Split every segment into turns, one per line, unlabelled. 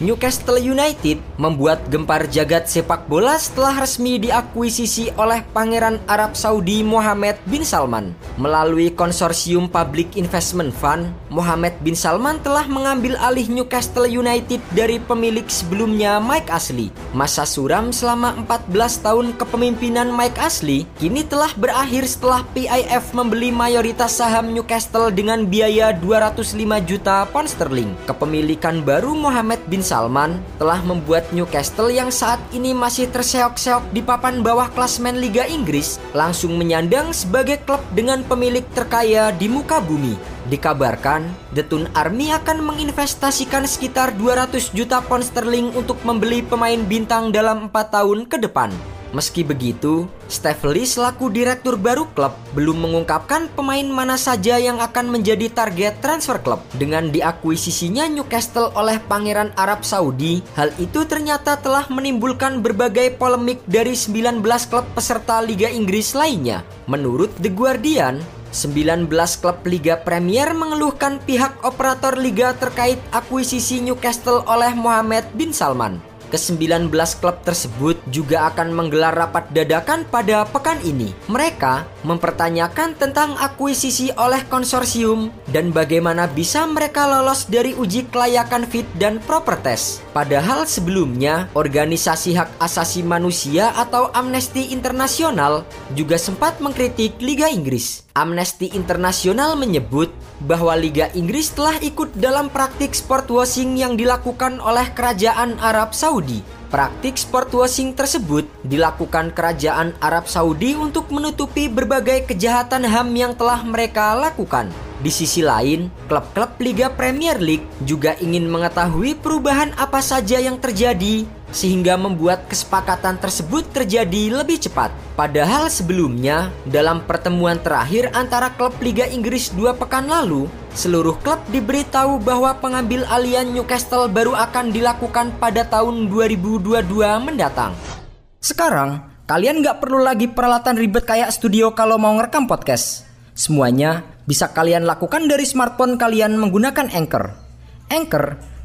Newcastle United membuat gempar jagat sepak bola setelah resmi diakuisisi oleh Pangeran Arab Saudi Mohammed bin Salman. Melalui konsorsium Public Investment Fund, Mohammed bin Salman telah mengambil alih Newcastle United dari pemilik sebelumnya Mike Ashley. Masa suram selama 14 tahun kepemimpinan Mike Ashley kini telah berakhir setelah PIF membeli mayoritas saham Newcastle dengan biaya 205 juta pound sterling. Kepemilikan baru Mohammed bin Salman telah membuat Newcastle yang saat ini masih terseok-seok di papan bawah klasmen Liga Inggris langsung menyandang sebagai klub dengan pemilik terkaya di muka bumi. Dikabarkan, The Tun Army akan menginvestasikan sekitar 200 juta pound sterling untuk membeli pemain bintang dalam 4 tahun ke depan. Meski begitu, Steve Lee selaku direktur baru klub belum mengungkapkan pemain mana saja yang akan menjadi target transfer klub. Dengan diakuisisinya Newcastle oleh Pangeran Arab Saudi, hal itu ternyata telah menimbulkan berbagai polemik dari 19 klub peserta Liga Inggris lainnya. Menurut The Guardian, 19 klub Liga Premier mengeluhkan pihak operator liga terkait akuisisi Newcastle oleh Mohammed bin Salman. Ke-19 klub tersebut juga akan menggelar rapat dadakan pada pekan ini. Mereka mempertanyakan tentang akuisisi oleh konsorsium dan bagaimana bisa mereka lolos dari uji kelayakan fit dan proper test. Padahal sebelumnya, organisasi hak asasi manusia atau Amnesty International juga sempat mengkritik Liga Inggris. Amnesty International menyebut bahwa Liga Inggris telah ikut dalam praktik sport washing yang dilakukan oleh kerajaan Arab Saudi. Praktik sport washing tersebut dilakukan kerajaan Arab Saudi untuk menutupi berbagai kejahatan HAM yang telah mereka lakukan. Di sisi lain, klub-klub Liga Premier League juga ingin mengetahui perubahan apa saja yang terjadi sehingga membuat kesepakatan tersebut terjadi lebih cepat. Padahal sebelumnya, dalam pertemuan terakhir antara klub Liga Inggris dua pekan lalu, seluruh klub diberitahu bahwa pengambil alian Newcastle baru akan dilakukan pada tahun 2022 mendatang. Sekarang, kalian nggak perlu lagi peralatan ribet kayak studio kalau mau ngerekam podcast. Semuanya bisa kalian lakukan dari smartphone kalian menggunakan Anchor. Anchor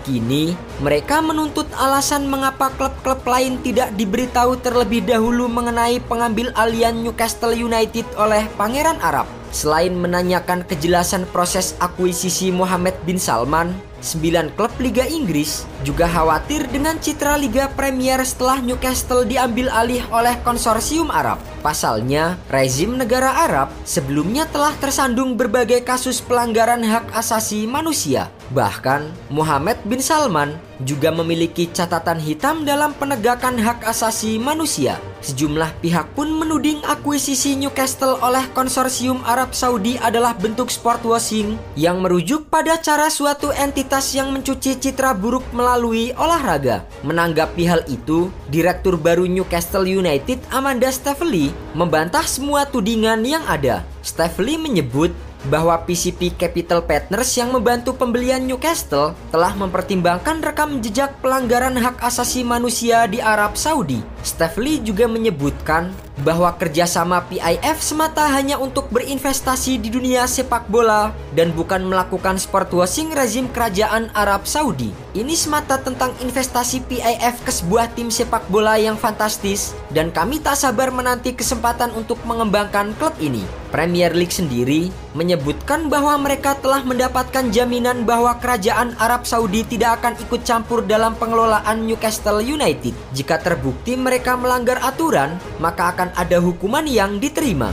Kini, mereka menuntut alasan mengapa klub-klub lain tidak diberitahu terlebih dahulu mengenai pengambil alian Newcastle United oleh Pangeran Arab. Selain menanyakan kejelasan proses akuisisi Mohammed bin Salman, Sembilan klub Liga Inggris juga khawatir dengan citra Liga Premier setelah Newcastle diambil alih oleh konsorsium Arab. Pasalnya, rezim negara Arab sebelumnya telah tersandung berbagai kasus pelanggaran hak asasi manusia. Bahkan, Mohammed bin Salman juga memiliki catatan hitam dalam penegakan hak asasi manusia. Sejumlah pihak pun menuding akuisisi Newcastle oleh konsorsium Arab Saudi adalah bentuk sport washing yang merujuk pada cara suatu entitas yang mencuci citra buruk melalui olahraga. Menanggapi hal itu, Direktur baru Newcastle United Amanda Staveley membantah semua tudingan yang ada. Staveley menyebut bahwa PCP Capital Partners yang membantu pembelian Newcastle telah mempertimbangkan rekam jejak pelanggaran hak asasi manusia di Arab Saudi. Steph Lee juga menyebutkan bahwa kerjasama PIF semata hanya untuk berinvestasi di dunia sepak bola dan bukan melakukan sport washing rezim kerajaan Arab Saudi. Ini semata tentang investasi PIF ke sebuah tim sepak bola yang fantastis dan kami tak sabar menanti kesempatan untuk mengembangkan klub ini. Premier League sendiri menyebutkan bahwa mereka telah mendapatkan jaminan bahwa kerajaan Arab Saudi tidak akan ikut campur dalam pengelolaan Newcastle United. Jika terbukti mereka melanggar aturan, maka akan ada hukuman yang diterima.